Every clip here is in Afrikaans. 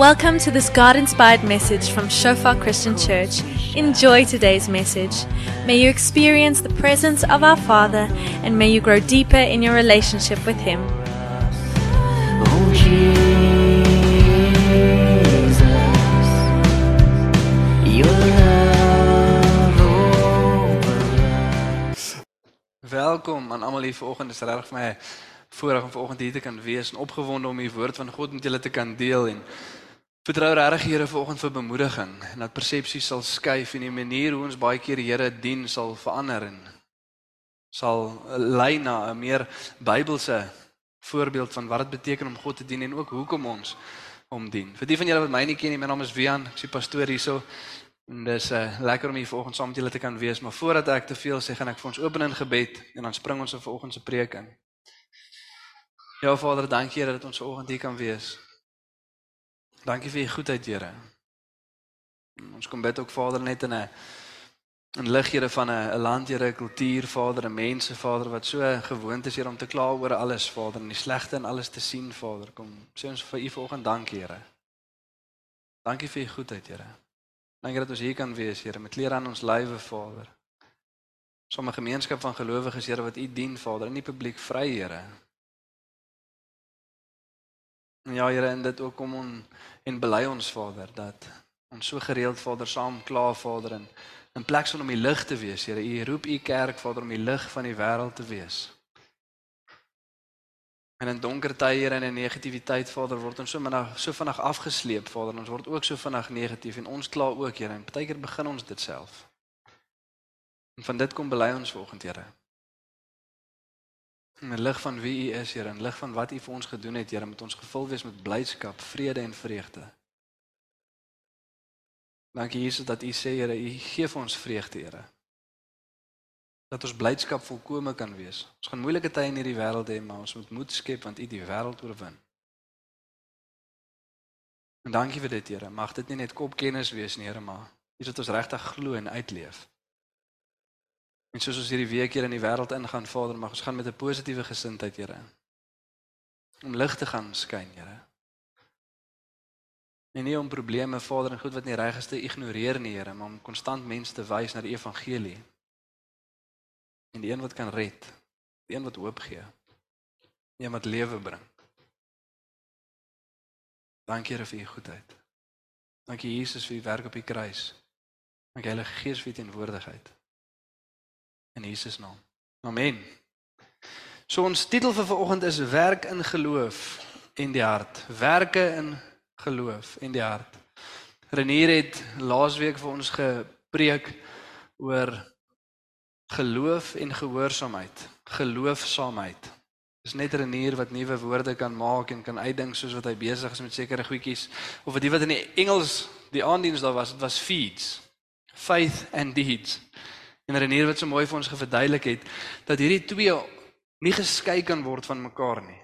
Welcome to this God inspired message from Shofar Christian Church. Enjoy today's message. May you experience the presence of our Father and may you grow deeper in your relationship with Him. Welkom aan almal hier vanoggend. Dit is regtig vir my voorreg om vanoggend hier te kan wees en opgewonde om die woord van God met julle te kan deel en vertrou regtig Here vanoggend vir bemoediging en dat persepsies sal skuif en die manier hoe ons baie keer die Here dien sal verander en sal lei na 'n meer Bybelse voorbeeld van wat dit beteken om God te dien en ook hoekom ons hom dien. Vir die van julle wat my nie ken nie, my naam is Wian, ek is die pastoor hierso. En dis uh, lekker om hier vanoggend saam met julle te kan wees, maar voordat ek te veel sê, gaan ek vir ons open in gebed en dan spring ons op vanoggend se preek in. Ja Vader, dankie Here dat ons vanoggend hier kan wees. Dankie vir u goedheid, Here. Ons kom bid ook Vader net in 'n 'n lig Here van 'n 'n land, Here, 'n kultuur, Vader, 'n mense, Vader wat so gewoond is Here om te kla oor alles, Vader, en die slegte en alles te sien, Vader. Kom sê ons vir u vanoggend dankie, Here. Dankie vir u goedheid, Here. Dankie dat ons hier kan wees, Here, met klere aan ons lywe, Vader. Sommige gemeenskap van gelowiges, Here, wat u dien, Vader, in die publiek vry, Here. En ja, Here, en dit ook kom on en bely ons Vader dat ons so gereeld Vader saam kla Vader en in plek van om die lig te wees, Here, U roep U kerk Vader om die lig van die wêreld te wees. En in donker tye Here en in negativiteit Vader word ons so vinnig so vinnig afgesleep Vader, ons word ook so vinnig negatief en ons kla ook Here en baie keer begin ons dit self. En van dit kom bely ons vanoggend Here. In die lig van wie U is, Here, in lig van wat U vir ons gedoen het, Here, moet ons gevul wees met blydskap, vrede en vreugde. Dankie Jesus dat U sê, Here, U gee vir ons vreugde, Here. Dat ons blydskap volkome kan wees. Ons gaan moeilike tye in hierdie wêreld hê, maar ons moet moed skep want U die wêreld oorwin. En dankie vir dit, Here. Mag dit nie net kopkennis wees nie, Here, maar iets wat ons regtig glo en uitleef. En soos ons hierdie week hier in die wêreld ingaan, Vader, mag ons gaan met 'n positiewe gesindheid, Here. Om lig te gaan skyn, Here. En nie om probleme, Vader, en goed wat nie reg is te ignoreer nie, Here, maar om konstant mense te wys na die evangelie. En die een wat kan red, die een wat hoop gee, die een wat lewe bring. Dankie Here vir u goedheid. Dankie Jesus vir u werk op die kruis. Dankie Heilige Gees vir u teenwoordigheid in Jesus naam. Amen. So ons titel vir vanoggend is werk in geloof en die hart. Werke in geloof en die hart. Renier het laasweek vir ons gepreek oor geloof en gehoorsaamheid. Geloofsaamheid. Dis net Renier wat nuwe woorde kan maak en kan uitdink soos wat hy besig is met sekere goedjies of wat die wat in die Engels die aandiens daar was, dit was feeds. Faith and deeds. En Renier wat so mooi vir ons geverduidelik het dat hierdie twee nie geskei kan word van mekaar nie.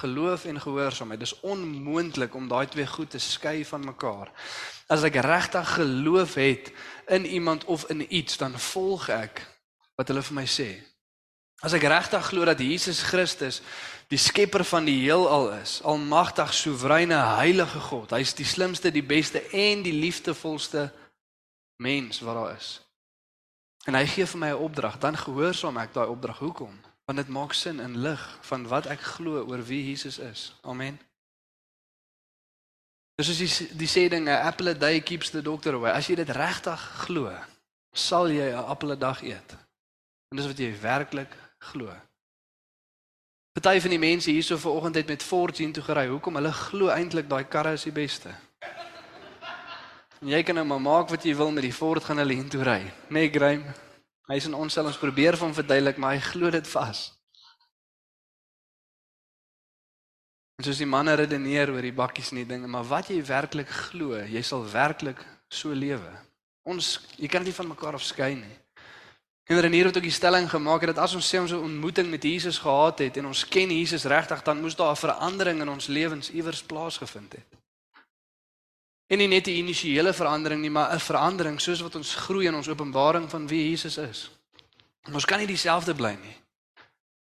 Geloof en gehoorsaamheid. Dis onmoontlik om daai twee goed te skei van mekaar. As ek regtig geloof het in iemand of in iets, dan volg ek wat hulle vir my sê. As ek regtig glo dat Jesus Christus die skepper van die heelal is, almagtig, soewereine, heilige God. Hy's die slimste, die beste en die liefdevolste mens wat daar is. En hy gee vir my 'n opdrag, dan gehoorsaam ek daai opdrag. Hoekom? Want dit maak sin in lig van wat ek glo oor wie Jesus is. Amen. Dis is die die sê ding, a apple a day keeps the doctor away. As jy dit regtig glo, sal jy 'n appel 'n dag eet. En dis wat jy werklik glo. Party van die mense hierso vanoggend het met Ford heen toe gery. Hoekom? Hulle glo eintlik daai karre is die beste. En jy kan nou maar maak wat jy wil met die Ford gaan hulle heen toe ry. Nee, Graham. Hy sê ons sal ons probeer van verduidelik, maar hy glo dit vas. En soos die manne redeneer oor die bakkies en die dinge, maar wat jy werklik glo, jy sal werklik so lewe. Ons jy kan dit nie van mekaar afskei nie. En Renier het ook die stelling gemaak dat as ons sê ons 'n ontmoeting met Jesus gehad het en ons ken Jesus regtig, dan moes daar 'n verandering in ons lewens iewers plaasgevind het. En nie net 'n initiële verandering nie, maar 'n verandering soos wat ons groei in ons openbaring van wie Jesus is. Ons kan nie dieselfde bly nie.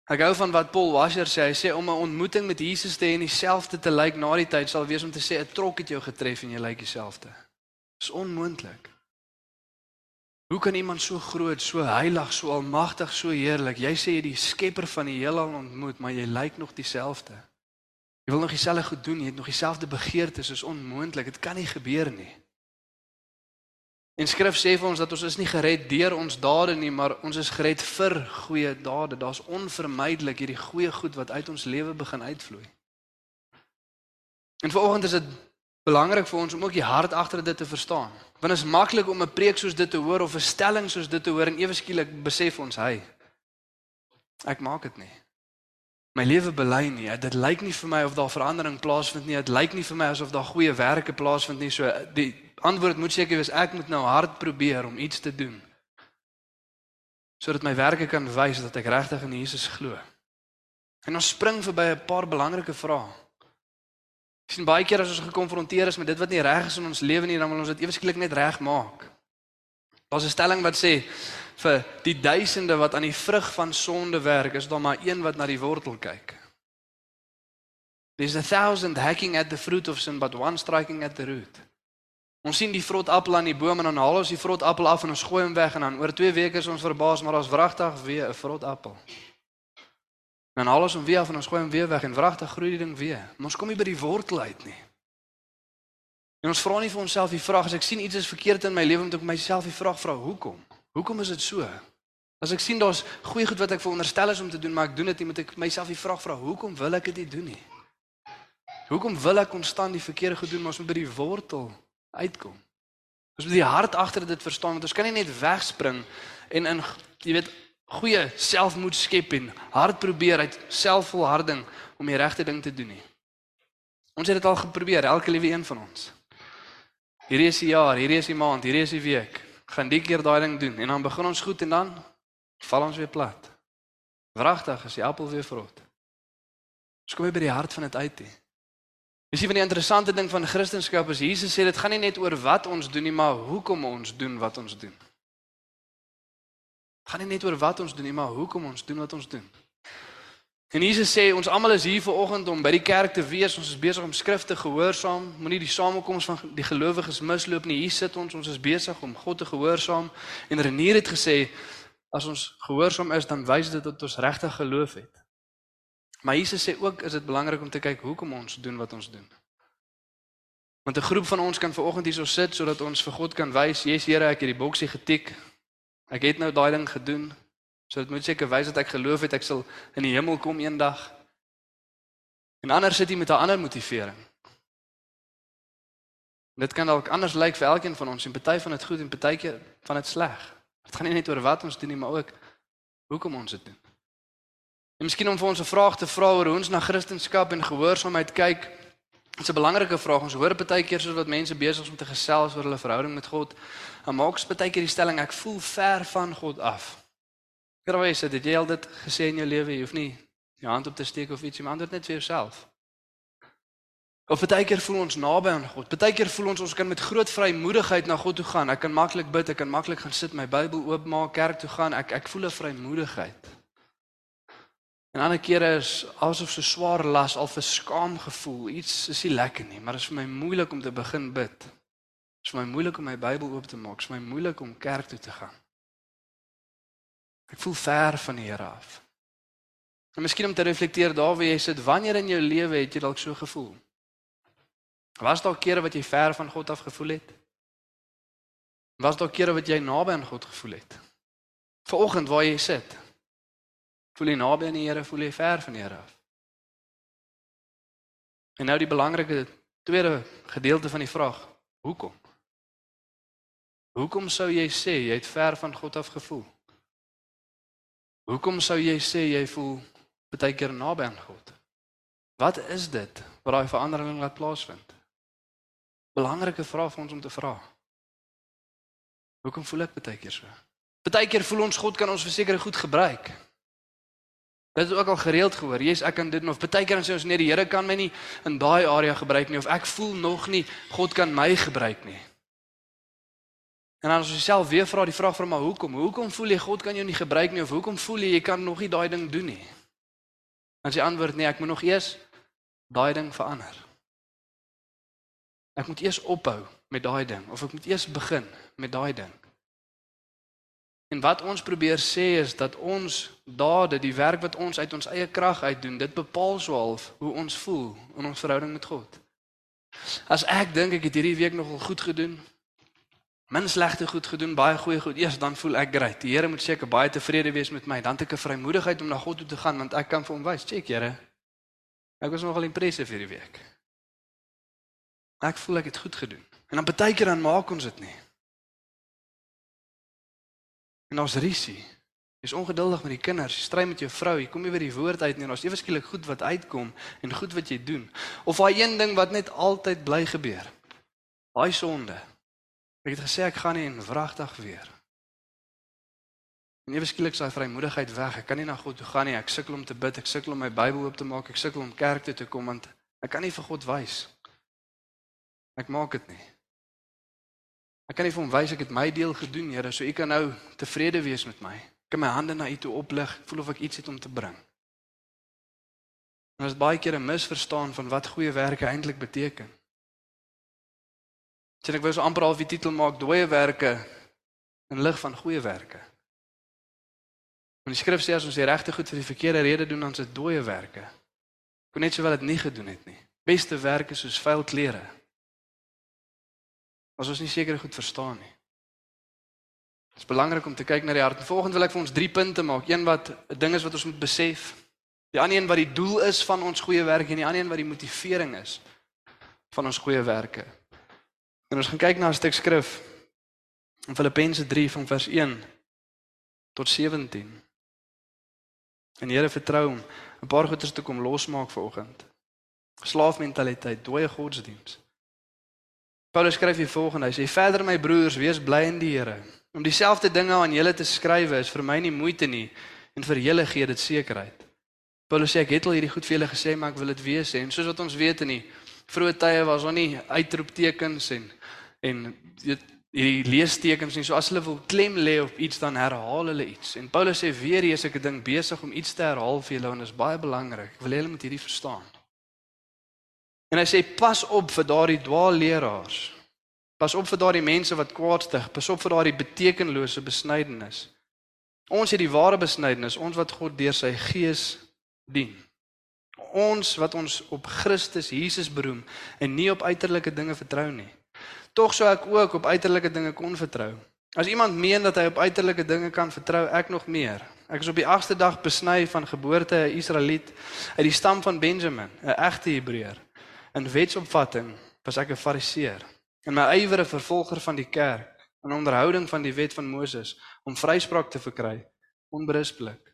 Ek hou van wat Paul Washer sê. Hy sê om 'n ontmoeting met Jesus te hê en dieselfde te lyk na die tyd sal wees om te sê 'n trok het jou getref en jy lyk dieselfde. Dis onmoontlik. Hoe kan iemand so groot, so heilig, so almagtig, so heerlik? Jy sê jy die skepper van die heelal ontmoet, maar jy lyk nog dieselfde. Jy wil nog dieselfde goed doen, jy het nog dieselfde begeertes, is onmoontlik. Dit kan nie gebeur nie. En Skrif sê vir ons dat ons is nie gered deur ons dade nie, maar ons is gered vir goeie dade. Daar's onvermydelik hierdie goeie goed wat uit ons lewe begin uitvloei. En vanoggend is dit belangrik vir ons om ook die hart agter dit te verstaan. Want is maklik om 'n preek soos dit te hoor of 'n stelling soos dit te hoor en ewe skielik besef ons hy ek maak dit nie. My lewe bely nie. Dit lyk nie vir my of daar verandering plaasvind nie. Dit lyk nie vir my asof daar goeie werke plaasvind nie. So die antwoord moet seker wees ek moet nou hard probeer om iets te doen sodat my werke kan wys dat ek regtig in Jesus glo. En ons spring verby 'n paar belangrike vrae. Ek sien baie keer as ons gekonfronteer is met dit wat nie reg is in ons lewe nie, dan wil ons dit eweskielik net regmaak. Daar's 'n stelling wat sê vir die duisende wat aan die vrug van sonde werk, is daar maar een wat na die wortel kyk. There's a thousand hacking at the fruit of sin but one striking at the root. Ons sien die vrot appel aan die boom en dan haal ons die vrot appel af en ons gooi hom weg en dan oor 2 weke is ons verbaas maar daar's wragtig weer 'n vrot appel. En dan haal ons hom weer af en ons gooi hom weer weg en wragtig groei die ding weer. Maar ons kom nie by die wortel uit nie. En ons vra nie vir onsself die vraag as ek sien iets is verkeerd in my lewe moet ek myself die vraag vra hoekom? Hoekom is dit so? As ek sien daar's goeie goed wat ek veronderstel is om te doen maar ek doen dit nie moet ek myself die vraag vra hoekom wil ek dit nie doen nie? Hoekom wil ek konstant die verkeerde goed doen maar ons moet by die wortel uitkom. Ons moet die hart agter dit verstaan want ons kan nie net wegspring en in jy weet goeie selfmoed skep en hard probeer uit selfvolharding om die regte ding te doen nie. Ons het dit al geprobeer, elke liewe een van ons. Hierdie is die jaar, hierdie is die maand, hierdie is die week. Gaan die keer daai ding doen en dan begin ons goed en dan val ons weer plat. Wragtig is die appel weer vrot. Ons kom by die hart van dit uit. He. Dis een van die interessante ding van Christendom is Jesus sê dit gaan nie net oor wat ons doen nie, maar hoekom ons doen wat ons doen. Dit gaan nie net oor wat ons doen nie, maar hoekom ons doen wat ons doen. En Jesus sê ons almal is hier vanoggend om by die kerk te wees. Ons is besig om skrifte gehoorsaam. Moenie die samekoms van die gelowiges misloop nie. Hier sit ons, ons is besig om God te gehoorsaam. En Renier het gesê as ons gehoorsaam is, dan wys dit dat ons regtig geloof het. Maar Jesus sê ook is dit belangrik om te kyk hoekom ons doen wat ons doen. Want 'n groep van ons kan ver oggend hierso sit sodat ons vir God kan wys, "Jesus Here, ek het die boksie getik. Ek het nou daai ding gedoen." So dit moet seker wys dat ek geloof het ek sal in die hemel kom eendag. En ander sit hier met 'n ander motivering. Dit kan dalk anders lyk vir elkeen van ons en party van dit goed en partykeer van dit sleg. Dit gaan nie net oor wat ons doen nie, maar ook hoekom ons dit doen. En miskien om vir ons 'n vraag te vra oor hoe ons na Christendom en gehoorsaamheid kyk. Dit is 'n belangrike vraag. Ons hoor baie keer soos wat mense besig is om te gesels oor hulle verhouding met God. En maak ons baie keer die stelling ek voel ver van God af. Grawees het jy al dit gesê in jou lewe? Jy hoef nie jou hand op te steek of ietsie, maar dit net vir jouself. Of baie keer voel ons naby aan God. Baie keer voel ons ons kan met groot vrymoedigheid na God toe gaan. Ek kan maklik bid, ek kan maklik gaan sit, my Bybel oopmaak, kerk toe gaan. Ek ek voel 'n vrymoedigheid. En ander kere is asof so swaar las al vir skaam gevoel. Iets is nie lekker nie, maar dit is vir my moeilik om te begin bid. Dit is vir my moeilik om my Bybel oop te maak. Dit is vir my moeilik om kerk toe te gaan. Ek voel ver van die Here af. En miskien om te reflekteer daar waar jy sit, wanneer in jou lewe het jy dalk so gevoel? Was daar kere wat jy ver van God af gevoel het? Was daar kere wat jy naby aan God gevoel het? Vanoggend waar jy sit, Voel jy naby aan die Here, voel jy ver van die Here af? En nou die belangrike tweede gedeelte van die vraag, hoekom? Hoekom sou jy sê jy het ver van God af gevoel? Hoekom sou jy sê jy voel baie keer naby aan God? Wat is dit wat daai verandering laat plaasvind? Belangrike vraag vir ons om te vra. Hoekom voel ek baie keer so? Baie keer voel ons God kan ons verseker goed gebruik. Dit is ook al gereeld gehoor. Jesus, ek kan dit of baie keer dan sê ons nee, die Here kan my nie in daai area gebruik nie of ek voel nog nie God kan my gebruik nie. En dan as jy self weer vra die vraag vir my, hoekom? Hoekom voel jy God kan jou nie gebruik nie of hoekom voel jy jy kan nog nie daai ding doen nie? Is die antwoord nee, ek moet nog eers daai ding verander. Ek moet eers ophou met daai ding of ek moet eers begin met daai ding. En wat ons probeer sê is dat ons dade, die werk wat ons uit ons eie krag uit doen, dit bepaal so half hoe ons voel in ons verhouding met God. As ek dink ek het hierdie week nogal goed gedoen, min slegte goed gedoen, baie goeie goed, eers dan voel ek great. Die Here moet seker baie tevrede wees met my. Dan het ek 'n vrymoedigheid om na God toe te gaan want ek kan vir hom wys, "Check, Here. Ek was nogal impressive hierdie week." Ek voel ek het goed gedoen. En dan baie keer dan maak ons dit nie. En ons risie. Jy's ongeduldig met die kinders, jy stry met jou vrou, jy kom nie by die woord uit nie en ons ewe skielik goed wat uitkom en goed wat jy doen. Of daai een ding wat net altyd bly gebeur. Daai sonde. Ek het gesê ek gaan nie en wragtig weer. En ewe skielik is daai vrymoedigheid weg. Ek kan nie na God toe gaan nie. Ek sukkel om te bid, ek sukkel om my Bybel oop te maak, ek sukkel om kerk toe te kom want ek kan nie vir God wys. Ek maak dit nie. Ek kan nie vir hom wys ek het my deel gedoen, Here, so u kan nou tevrede wees met my. Ek kan my hande na u toe oplig. Voel of ek iets het om te bring. En is baie keer 'n misverstaan van wat goeie werke eintlik beteken. Sien ek wou so amper al die titel maak dooie werke in lig van goeie werke. Want die skrif sê as ons die regte goed vir die verkeerde rede doen, dan is dit dooie werke. Kon net sowel dit nie gedoen het nie. Beste werke soos vuil klere. As ons nie seker goed verstaan nie. Dit is belangrik om te kyk na die hart. Volgende wil ek vir ons 3 punte maak. Een wat 'n ding is wat ons moet besef. Die ander een wat die doel is van ons goeie werk en die ander een wat die motivering is van ons goeie werke. En ons gaan kyk na 'n stuk skrif in Filippense 3 van vers 1 tot 17. En Here vertrou hom 'n paar goeders te kom losmaak vanoggend. Slaafmentaliteit, dooie godsdiens. Paulus skryf hier volgende. Hy sê verder my broers, wees bly in die Here. Om dieselfde dinge aan julle te skrywe is vir my nie moeite nie en vir julle gee dit sekerheid. Paulus sê ek het al hierdie goed vir julle gesê, maar ek wil dit weer sê. En soos wat ons weet in die vroeë tye was daar nie uitroeptekens en en dit hierdie leestekens nie. So as hulle wil klem lê op iets dan herhaal hulle iets. En Paulus sê weer hier is ek 'n ding besig om iets te herhaal vir julle en dit is baie belangrik. Ek wil hê julle moet hierdie verstaan. En hy sê pas op vir daardie dwaalleraars. Pas op vir daardie mense wat kwaadstig, pas op vir daardie betekenlose besnydenis. Ons het die ware besnydenis, ons wat God deur sy gees dien. Ons wat ons op Christus Jesus beroem en nie op uiterlike dinge vertrou nie. Tog sou ek ook op uiterlike dinge kon vertrou. As iemand meen dat hy op uiterlike dinge kan vertrou, ek nog meer. Ek is op die 8ste dag besny van geboorte 'n Israeliet uit die stam van Benjamin, 'n egte Hebreër. In wetsopvatting was ek 'n Fariseer. In my ywer 'n vervolger van die kerk, in onderhouding van die wet van Moses om vryspraak te verkry, onberispelik.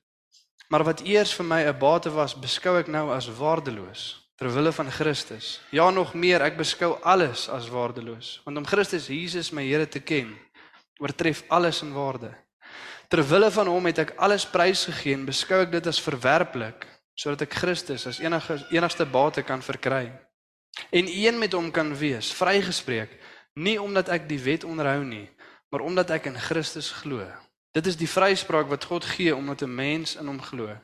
Maar wat eers vir my 'n bate was, beskou ek nou as waardeloos ter wille van Christus. Ja nog meer, ek beskou alles as waardeloos, want om Christus Jesus my Here te ken, oortref alles in waarde. Ter wille van hom het ek alles prysgegee en beskou ek dit as verwerplik sodat ek Christus as enige enigste bate kan verkry. En een met hom kan wees, vrygespreek, nie omdat ek die wet onderhou nie, maar omdat ek in Christus glo. Dit is die vryspraak wat God gee omdat 'n mens in hom glo.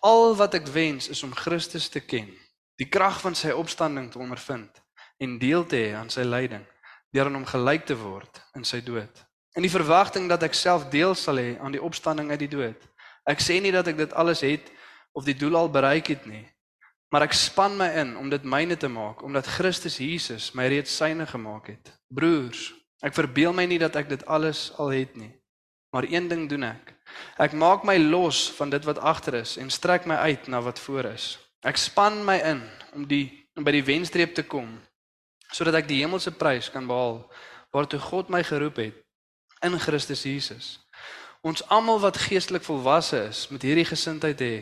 Al wat ek wens is om Christus te ken, die krag van sy opstanding te ondervind en deel te hê aan sy lyding, deur aan hom gelyk te word in sy dood. In die verwagting dat ek self deel sal hê aan die opstanding uit die dood. Ek sê nie dat ek dit alles het of die doel al bereik het nie, maar ek span my in om dit myne te maak omdat Christus Jesus my reeds syne gemaak het. Broers, ek verbeel my nie dat ek dit alles al het nie. Maar een ding doen ek. Ek maak my los van dit wat agter is en strek my uit na wat voor is. Ek span my in om die om by die wenstreep te kom sodat ek die hemelse prys kan behaal waartoe God my geroep het in Christus Jesus. Ons almal wat geestelik volwasse is, moet hierdie gesindheid hê.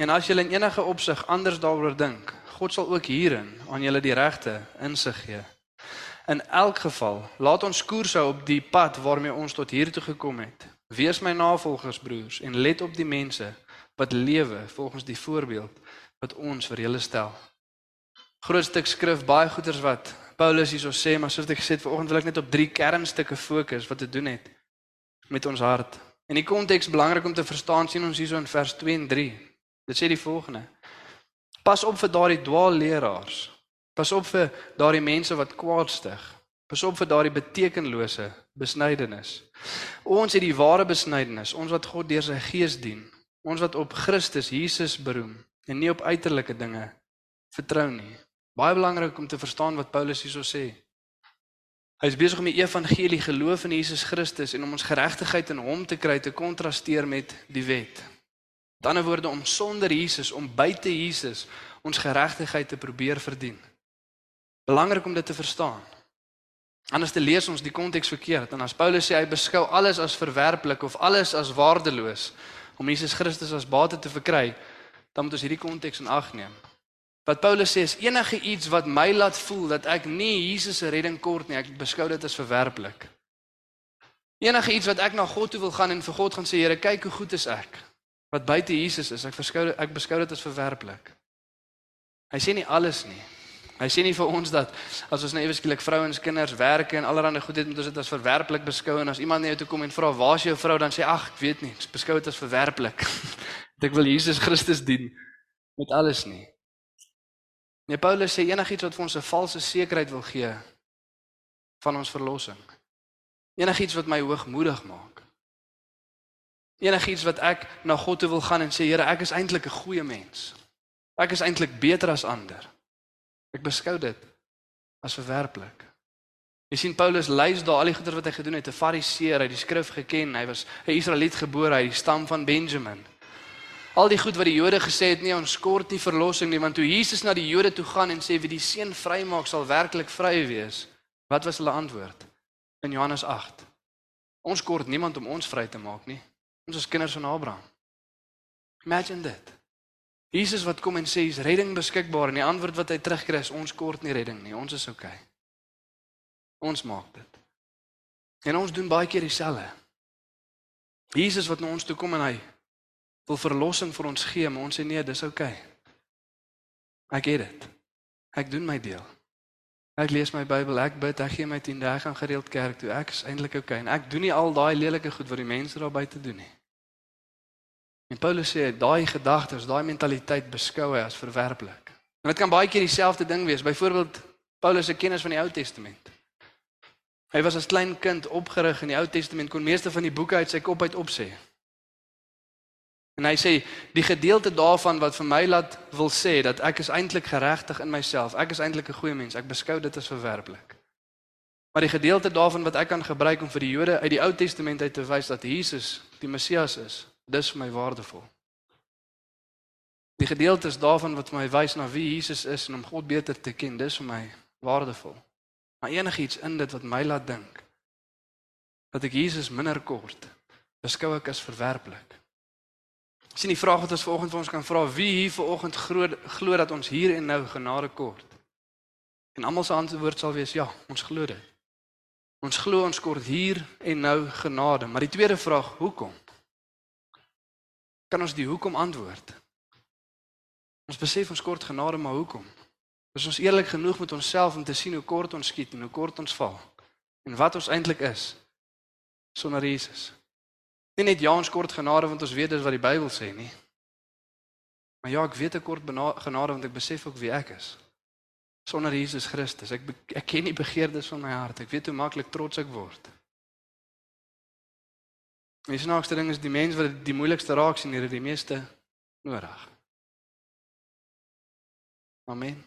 En as jy in enige opsig anders daaroor dink, God sal ook hierin aan julle die regte insig gee. In elk geval, laat ons koers hou op die pad waarmee ons tot hier toe gekom het. Wees my navolgers broers en let op die mense wat lewe volgens die voorbeeld wat ons vir julle stel. Groot stuk skrif, baie goeders wat Paulus hierso sê, maar soos ek gesê het, vanoggend wil ek net op drie kernstukke fokus wat te doen het met ons hart. En die konteks belangrik om te verstaan sien ons hierso in vers 2 en 3. Dit sê die volgende: Pas op vir daardie dwaalleraars. Pas op vir daardie mense wat kwaad stig. Pas op vir daardie betekenlose besnydenis. Ons het die ware besnydenis, ons wat God deur sy gees dien. Ons wat op Christus Jesus beroem en nie op uiterlike dinge vertrou nie. Baie belangrik om te verstaan wat Paulus hierso sê. Hy is besig om die evangelie geloof in Jesus Christus en om ons geregtigheid in hom te kry te kontrasteer met die wet. Met ander woorde om sonder Jesus, om buite Jesus ons geregtigheid te probeer verdien. Belangrik om dit te verstaan. Anders te lees ons die konteks verkeerd en as Paulus sê hy beskou alles as verwerplik of alles as waardeloos om Jesus Christus as bate te verkry, dan moet ons hierdie konteks in ag neem. Wat Paulus sê is enige iets wat my laat voel dat ek nie Jesus se redding kort nie, ek beskou dit as verwerplik. Enige iets wat ek na God toe wil gaan en vir God gaan sê, Here, kyk hoe goed is ek. Wat buite Jesus is, ek beskou ek beskou dit as verwerplik. Hy sê nie alles nie. Hy sê nie vir ons dat as ons nou ewe skielik vrouens, kinders, werke en allerlei goed het, moet ons dit as verwerplik beskou en as iemand net toe kom en vra, "Waar is jou vrou?" dan sê, "Ag, ek weet nie, ek beskou dit as verwerplik." ek wil Jesus Christus dien met alles nie. Nee, Paulus sê enigiets wat vir ons 'n valse sekerheid wil gee van ons verlossing. Enigiets wat my hoogmoedig maak. Enigiets wat ek na God toe wil gaan en sê Here, ek is eintlik 'n goeie mens. Ek is eintlik beter as ander. Ek beskou dit as verwerplik. Jy sien Paulus lys daar al die goeie wat hy gedoen het, 'n Fariseer, hy het die skrif geken, hy was 'n Israeliet gebore uit die stam van Benjamin. Al die goed wat die Jode gesê het, nee, ons kort nie verlossing nie, want toe Jesus na die Jode toe gaan en sê wie die seun vrymaak sal werklik vry wees. Wat was hulle antwoord? In Johannes 8. Ons kort niemand om ons vry te maak nie. Ons is kinders van Abraham. Imagine dit. Jesus wat kom en sê is redding beskikbaar en die antwoord wat hy terugkry is ons kort nie redding nie. Ons is oukei. Okay. Ons maak dit. En ons doen baie keer dieselfde. Jesus wat na ons toe kom en hy wil verlossing vir ons gee, maar ons sê nee, dis oukei. Okay. Ek het dit. Ek doen my deel. Ek lees my Bybel, ek bid, ek gee my 10 dae gaan gereeld kerk toe. Ek is eintlik oukei okay. en ek doen nie al daai lelike goed wat die mense daar buite doen nie. En Paulus sê daai gedagtes, daai mentaliteit beskou hy as verwerplik. En dit kan baie keer dieselfde ding wees. Byvoorbeeld Paulus se kennis van die Ou Testament. Hy was as klein kind opgerig in die Ou Testament kon meeste van die boeke uit sy kop uit opsê. En hy sê die gedeelte daarvan wat vir my laat wil sê dat ek is eintlik geregtig in myself. Ek is eintlik 'n goeie mens. Ek beskou dit as verwerplik. Maar die gedeelte daarvan wat ek kan gebruik om vir die Jode uit die Ou Testament uit te wys dat Jesus die Messias is, dis vir my waardevol. Die gedeeltes daarvan wat my wys na wie Jesus is en om God beter te ken, dis vir my waardevol. Maar enigiets in dit wat my laat dink dat ek Jesus minder kort, beskou ek as verwerplik. Sien die vraag wat ons vanoggend vir ons kan vra, wie hier vanoggend glo dat ons hier en nou genade kort? En almal se antwoord sal wees ja, ons glo dit. Ons glo ons kort hier en nou genade, maar die tweede vraag, hoekom? Kan ons die hoekom antwoord? Ons besef ons kort genade, maar hoekom? Is ons eerlik genoeg met onsself om te sien hoe kort ons skiet en hoe kort ons val? En wat ons eintlik is sonder Jesus? Nie net ja ons kort genade want ons weet dis wat die Bybel sê nie. Maar ja, ek weet ek kort genade want ek besef ook wie ek is. Sonder Jesus Christus. Ek ek ken nie begeerdes van my hart. Ek weet hoe maklik trots ek word. Die snaakste ding is die mens wat die moeilikste raak sien, het die meeste nodig. Amen.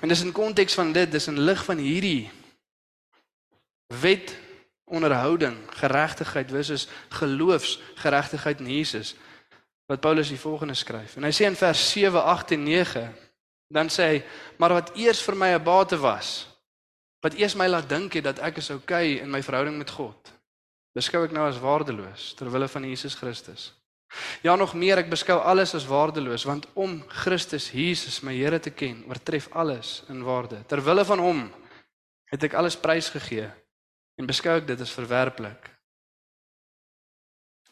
En dis in konteks van dit, dis in lig van hierdie wet onderhouding, geregtigheid versus geloofsgeregtigheid in Jesus wat Paulus hier volgende skryf. En hy sê in vers 7, 8 en 9, dan sê hy, maar wat eers vir my 'n bate was, wat eers my laat dink het dat ek is oukei okay in my verhouding met God, beskou ek nou as waardeloos ter wille van Jesus Christus. Ja nog meer, ek beskou alles as waardeloos want om Christus Jesus my Here te ken, oortref alles in waarde. Ter wille van hom het ek alles prysgegee en beskou ek dit as verwerplik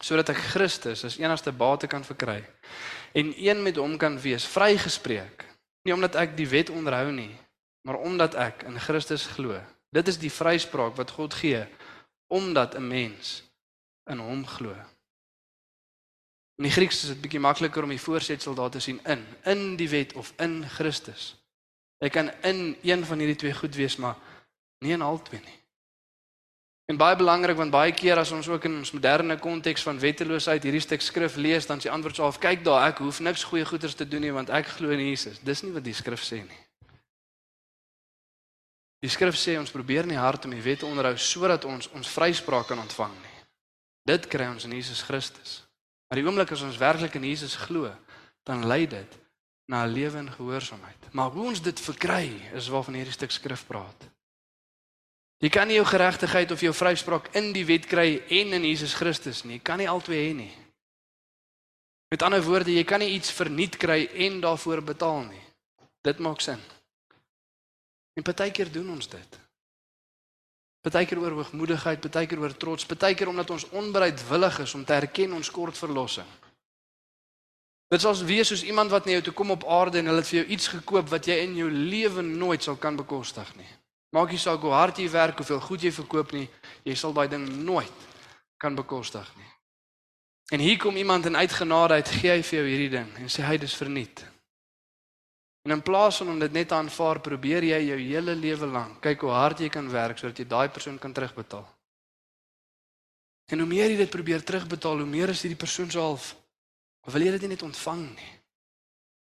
sodat ek Christus as enigste bate kan verkry en een met hom kan wees vrygespreek nie omdat ek die wet onderhou nie maar omdat ek in Christus glo dit is die vryspraak wat God gee omdat 'n mens in hom glo In die Grieks is dit bietjie makliker om die voorsetsel daar te sien in, in die wet of in Christus. Jy kan in een van hierdie twee goed wees, maar nie in albei nie. En baie belangrik want baie keer as ons ook in ons moderne konteks van wetteloosheid hierdie stuk skrif lees, dan die antwoord so half kyk daar, ek hoef niks goeie goeders te doen nie want ek glo in Jesus. Dis nie wat die skrif sê nie. Die skrif sê ons probeer in die hart om die wet te onderhou sodat ons ons vryspraak kan ontvang nie. Dit kry ons in Jesus Christus. Maar die oomblik as ons werklik in Jesus glo, dan lei dit na 'n lewe in gehoorsaamheid. Maar hoe ons dit verkry is waarvan hierdie stuk skrif praat. Jy kan nie jou geregtigheid of jou vryspraak in die wet kry en in Jesus Christus nie. Jy kan nie albei hê nie. Met ander woorde, jy kan nie iets verniet kry en daarvoor betaal nie. Dit maak sin. En partykeer doen ons dit. Partykeer oor hoogmoedigheid, partykeer oor trots, partykeer omdat ons onbereidwillig is om te erken ons kort verlossing. Dit sal wees soos iemand wat na jou toe kom op aarde en hulle het vir jou iets gekoop wat jy in jou lewe nooit sal kan bekostig nie. Maak nie saak hoe hard jy werk, hoeveel goed jy verkoop nie, jy sal daai ding nooit kan bekostig nie. En hier kom iemand in uitgenadeheid gee hy vir jou hierdie ding en sê hy dis verniet. En in plaas van om dit net aanvaar, probeer jy jou hele lewe lank kyk hoe hard jy kan werk sodat jy daai persoon kan terugbetaal. En hoe meer jy dit probeer terugbetaal, hoe meer is hierdie persoon se half wil jy dit net ontvang nie.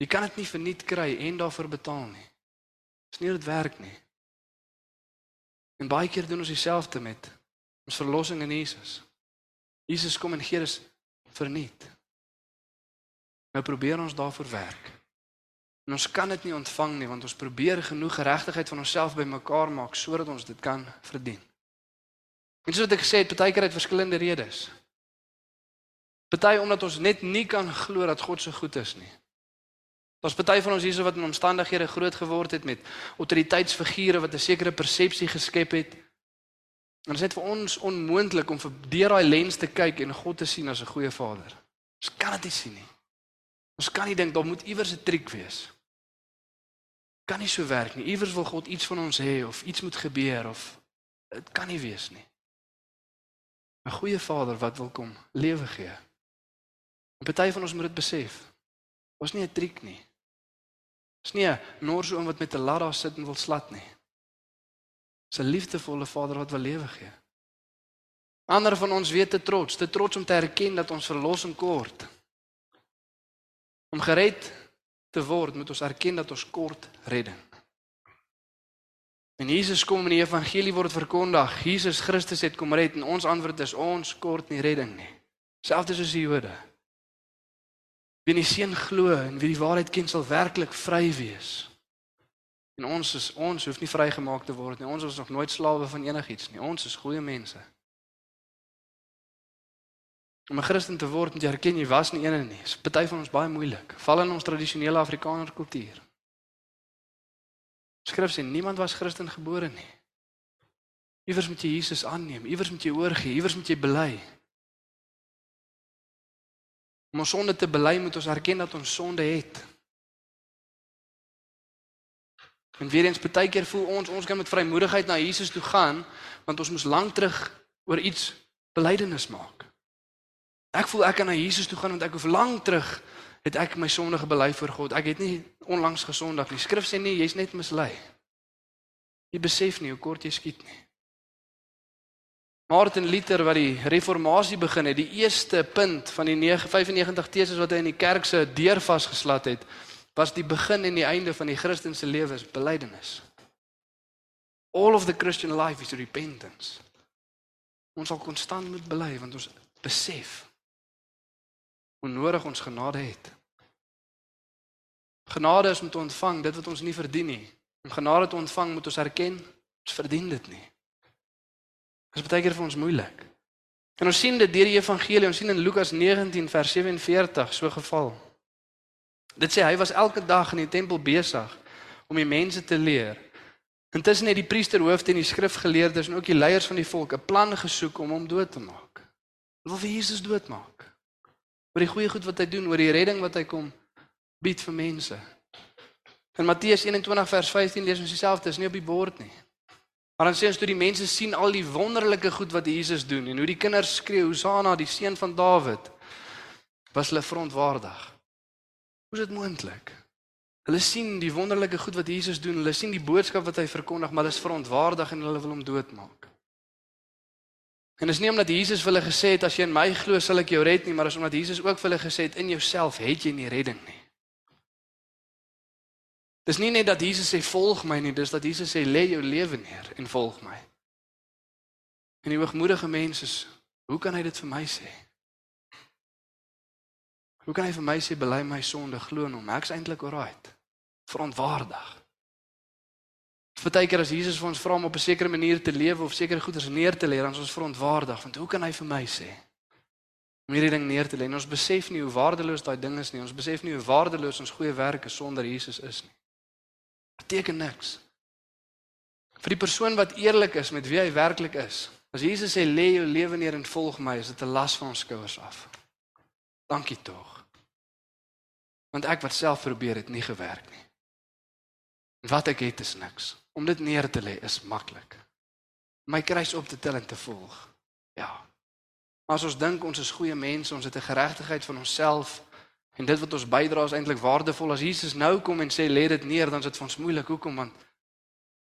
Jy kan dit nie verniet kry en daarvoor betaal nie. Dis nie hoe dit werk nie. En baie keer doen ons dieselfde met ons verlossing in Jesus. Jesus kom en gee dit verniet. Nou probeer ons daarvoor werk. En ons kan dit nie ontvang nie want ons probeer genoeg geregtigheid van onsself bymekaar maak sodat ons dit kan verdien. En soos ek gesê het, baie keer uit verskillende redes. Party omdat ons net nie kan glo dat God so goed is nie. Daar's baie van ons hierso wat in omstandighede groot geword het met autoriteitsfigure wat 'n sekere persepsie geskep het. En dit is net vir ons onmoontlik om vir deur daai lens te kyk en God te sien as 'n goeie Vader. Ons kan dit nie sien nie. Ons kan nie dink daar moet iewers 'n triek wees. Kan nie so werk nie. Iewers wil God iets van ons hê of iets moet gebeur of dit kan nie wees nie. 'n Goeie Vader wat wil kom lewe gee. En party van ons moet dit besef. Ons nie 'n triek nie. Dis nie 'n norse oom wat met 'n lat daar sit en wil slat nie. Dis 'n liefdevolle Vader wat wil lewe gee. Ander van ons weet te trots, te trots om te erken dat ons verlossing kort. Om gered te word, moet ons erken dat ons kort redding. En Jesus kom in die evangelie word verkondig, Jesus Christus het kom red en ons antwoord is ons kort nie redding nie. Selfs soos die Jode. Wie in die seun glo en wie die waarheid ken sal werklik vry wees. En ons is ons hoef nie vrygemaak te word nie. Ons is nog nooit slawe van enigiets nie. Ons is goeie mense. Om 'n Christen te word, moet jy erken jy was nie eene nie. Dis party van ons baie moeilik. Val in ons tradisionele Afrikaner kultuur. Skrif sê niemand was Christen gebore nie. Iewers moet jy Jesus aanneem, iewers moet jy oorgee, iewers moet jy bely. Om ons sonde te bely moet ons erken dat ons sonde het. En weer eens baie keer voel ons ons kan met vrymoedigheid na Jesus toe gaan want ons moes lank terug oor iets belydenis maak. Ek voel ek kan na Jesus toe gaan want ek hoef lank terug het ek my sonde gebely voor God. Ek het nie onlangs gesondig nie. Skrif sê nie jy's net mislei. Jy besef nie hoe kort jy skiet nie. Martin Luther wat die reformatie begin het, die eerste punt van die 95 teses wat hy in die kerk se deur vasgeslat het, was die begin en die einde van die Christelike lewe is belydenis. All of the Christian life is repentance. Ons sal konstant moet bely want ons besef hoe nodig ons genade het. Genade is om te ontvang dit wat ons nie verdien nie. Om genade te ontvang moet ons erken ons verdien dit nie. Dit is baie keer vir ons moeilik. En ons sien dit deur die evangelie, ons sien in Lukas 19 vers 47 so geval. Dit sê hy was elke dag in die tempel besig om die mense te leer. Intussen het die priesterhoofde en die skrifgeleerdes en ook die leiers van die volk 'n plan gesoek om hom dood te maak. Hulle wil vir Jesus doodmaak. Oor die goeie goed wat hy doen, oor die redding wat hy kom bied vir mense. In Matteus 21 vers 15 lees ons dieselfde, is nie op die bord nie. Maar dan sê ons toe die mense sien al die wonderlike goed wat Jesus doen en hoe die kinders skree Hosanna die seun van Dawid. was hulle verontwaardig. Hoe is dit moontlik? Hulle sien die wonderlike goed wat Jesus doen, hulle sien die boodskap wat hy verkondig, maar hulle is verontwaardig en hulle wil hom doodmaak. En dis nie omdat Jesus vir hulle gesê het as jy in my glo sal ek jou red nie, maar is omdat Jesus ook vir hulle gesê het in jouself het jy nie redding nie. Dis nie net dat Jesus sê volg my nie, dis dat Jesus sê lê jou lewe neer en volg my. En die hoogmoedige mens is, hoe kan hy dit vir my sê? Hoe kan hy vir my sê bely my sonde, glo in hom? Ek's eintlik alright. Verontwaardig. Partykeer as Jesus vir ons vra om op 'n sekere manier te lewe of sekere goeders neer te lê, dan is ons verontwaardig want hoe kan hy vir my sê om hierdie ding neer te lê? Ons besef nie hoe waardeloos daai ding is nie. Ons besef nie hoe waardeloos ons goeie werke sonder Jesus is nie. Beteken niks. Vir die persoon wat eerlik is met wie hy werklik is. As Jesus sê lê jou lewe neer en volg my, is dit 'n las van ons skouers af. Dankie tog. Want ek wat self probeer het nie gewerk nie. En wat ek het is niks. Om dit neer te lê is maklik. My kruis op te tel en te volg. Ja. Maar as ons dink ons is goeie mense, ons het 'n geregtigheid van onsself en dit wat ons bydra is eintlik waardevol as Jesus nou kom en sê lê dit neer, dan is dit vir ons moeilik. Hoekom? Want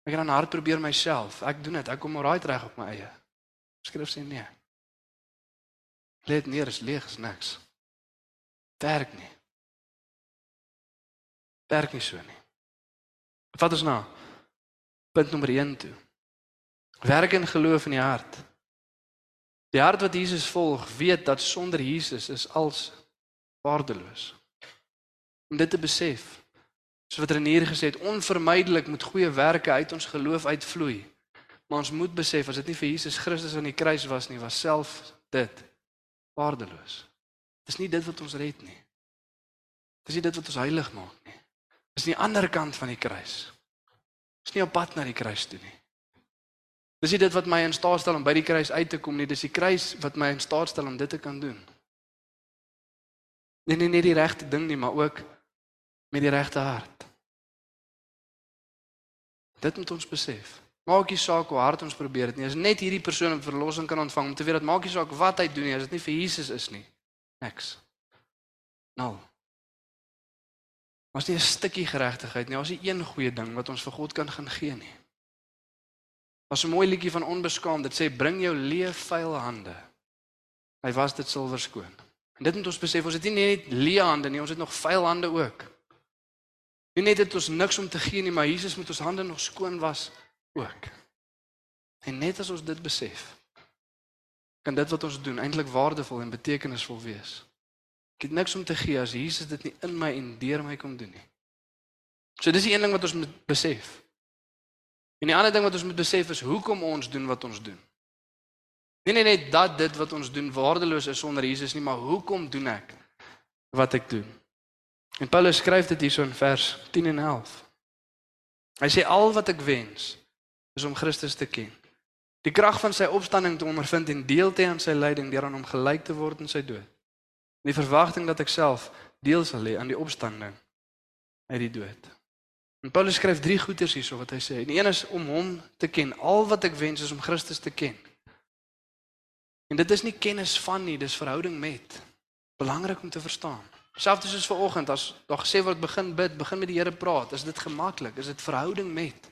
ek gaan hard probeer myself. Ek doen dit. Ek kom alraai reg op my eie. Skrif sê nee. Lê dit neer is leeg, is niks. Werk nie. Werk nie so nie. Wat is nou? Punt nommer 1 toe. Werk in geloof in die hart. Die hart wat Jesus volg, weet dat sonder Jesus is als waardeloos. Om dit te besef, soos wat Renier gesê het, onvermydelik moet goeie werke uit ons geloof uitvloei. Maar ons moet besef as dit nie vir Jesus Christus aan die kruis was nie, was self dit waardeloos. Dis nie dit wat ons red nie. Dis nie dit wat ons heilig maak nie. Dis nie ander kant van die kruis. Dis nie op pad na die kruis toe nie. Dis nie dit wat my in staat stel om by die kruis uit te kom nie, dis die kruis wat my in staat stel om dit te kan doen. Nee nee nee die regte ding nie, maar ook met die regte hart. Dit moet ons besef. Maak nie saak hoe hard ons probeer dit nie. As net hierdie persoon verlossing kan ontvang om te weet dat maak nie saak wat hy doen nie, as dit nie vir Jesus is nie. Niks. Nou. Ons het 'n stukkie geregtigheid nie. Ons het een goeie ding wat ons vir God kan gaan gee nie. Was 'n mooi liedjie van onbeskaamd. Dit sê bring jou leë vuil hande. Hy was dit silwer skoon. En dit moet ons besef, ons het nie net leë hande nie, ons het nog vuil hande ook. Nie net het ons niks om te gee nie, maar Jesus moet ons hande nog skoon was ook. En net as ons dit besef, kan dit wat ons doen eintlik waardevol en betekenisvol wees. Ek het niks om te gee as Jesus dit nie in my en deur my kom doen nie. So dis die een ding wat ons moet besef. En die ander ding wat ons moet besef is hoekom ons doen wat ons doen. Nee nee nee, dat dit wat ons doen waardeloos is sonder Jesus nie, maar hoekom doen ek wat ek doen? En Paulus skryf dit hierso in vers 10 en 11. Hy sê al wat ek wens is om Christus te ken. Die krag van sy opstanding te ondervind en deel te hê aan sy lyding deur aan hom gelyk te word in sy dood in die verwagting dat ek self deel sal hê aan die opstanding uit die dood. En Paulus skryf drie goeters hierso wat hy sê. Die een is om hom te ken. Al wat ek wens is om Christus te ken. En dit is nie kennis van nie, dis verhouding met. Belangrik om te verstaan. Selfs soos vanoggend as daar gesê word begin bid, begin met die Here praat, is dit gemaklik, is dit verhouding met.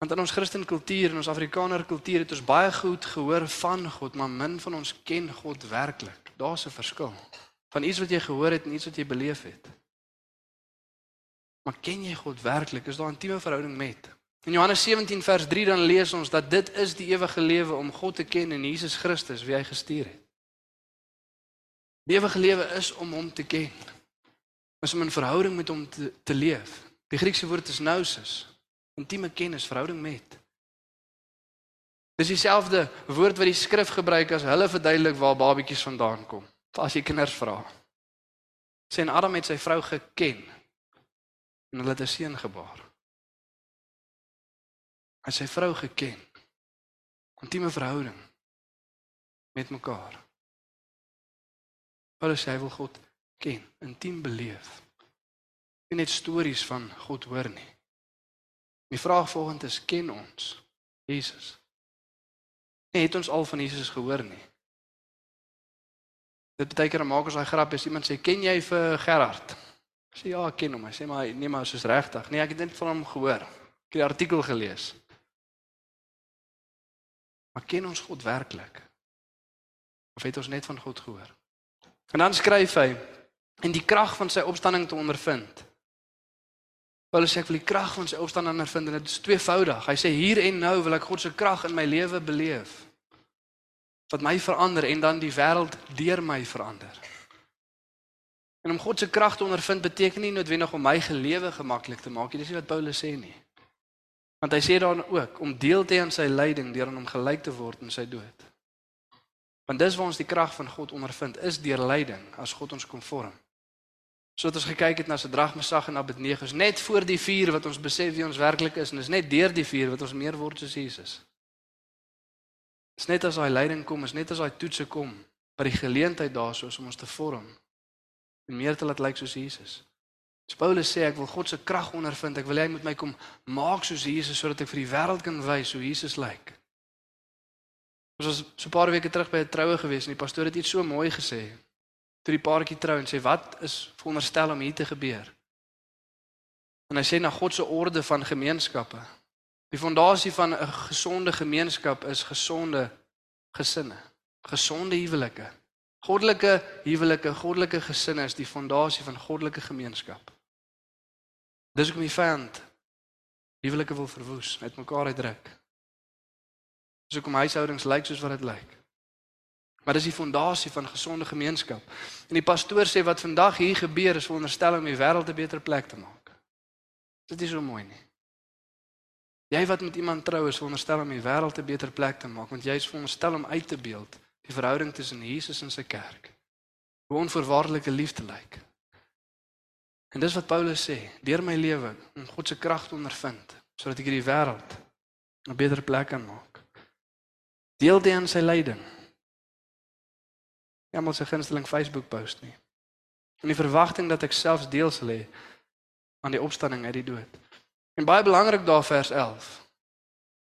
Want in ons Christen kultuur en ons Afrikaner kultuur het ons baie goed gehoor van God, maar min van ons ken God werklik. Daar's 'n verskil van iets wat jy gehoor het en iets wat jy beleef het. Maar ken jy God werklik? Is daar 'n intieme verhouding met? In Johannes 17 vers 3 dan lees ons dat dit is die ewige lewe om God te ken en Jesus Christus wie hy gestuur het. Die ewige lewe is om hom te ken. Is om 'n verhouding met hom te, te leef. Die Griekse woord is gnosis intieme kennis, verhouding met. Dis dieselfde woord wat die skrif gebruik as hulle verduidelik waar babatjies vandaan kom. As jy kinders vra. Sê en Adam het sy vrou geken en hulle het 'n seun gebaar. Hy sy vrou geken. Intieme verhouding met mekaar. Hulle sê hy wil God ken, intiem beleef. Nie net stories van God hoor nie. Die vraag volgende is ken ons Jesus? Nee, het ons al van Jesus gehoor nie? Dit baie keer maak ons daai grap as iemand sê, "Ken jy vir Gerard?" Ek sê, "Ja, ek ken hom." Hy sê, "Maar nee, maar soos regtig." Nee, ek het net van hom gehoor. Ek het die artikel gelees. Maar ken ons God werklik? Of het ons net van God gehoor? En dan skryf hy en die krag van sy opstanding te ondervind. Paulus sê ek wil die krag van sy opstanding ondervind en dit is tweevoudig. Hy sê hier en nou wil ek God se krag in my lewe beleef. Wat my verander en dan die wêreld deur my verander. En om God se krag te ondervind beteken nie noodwendig om my gelewe gemaklik te maak nie. Dis nie wat Paulus sê nie. Want hy sê dan ook om deel te hê aan sy lyding deur aan hom gelyk te word in sy dood. Want dis waar ons die krag van God ondervind, is deur lyding as God ons kom So het ons gekyk het na Sadrag, Mesach en Abednego, is net voor die vuur wat ons besef wie ons werklik is en is net deur die vuur wat ons meer word soos Jesus. Dis net as daai lyding kom, is net as daai toetse kom, by die geleentheid daarsoos om ons te vorm en meer te laat lyk soos Jesus. As Paulus sê ek wil God se krag ondervind, ek wil hy moet my kom maak soos Jesus sodat ek vir die wêreld kan wys hoe Jesus lyk. Ons was so 'n paar weke terug by 'n troue gewees en die pastoor het iets so mooi gesê. Toe die paartjie trou en sê wat is veronderstel om hier te gebeur? En hy sê na God se orde van gemeenskappe. Die fondasie van 'n gesonde gemeenskap is gesonde gesinne, gesonde huwelike. Goddelike huwelike, goddelike gesinne is die fondasie van goddelike gemeenskap. Dis hoekom die vyand huwelike wil verwoes, net mekaar uitdruk. Dis hoekom huishoudings lyk soos wat dit lyk. Maar dis die fondasie van gesonde gemeenskap. En die pastoor sê wat vandag hier gebeur is veronderstel om die wêreld 'n beter plek te maak. Dit is so mooi nie. Jy wat met iemand trou is veronderstel om die wêreld 'n beter plek te maak want jy is veronderstel om uit te beeld die verhouding tussen Jesus en sy kerk. Hoe onvoorwaardelike liefde lyk. En dis wat Paulus sê, deur my lewe om God se krag te ondervind sodat ek hierdie wêreld 'n beter plek kan maak. Deel dit aan sy lyding. Ja, maar sy gunsteling Facebook post nie. En die verwagting dat ek selfs deel sal hê aan die opstanding uit die dood. En baie belangrik daar vers 11.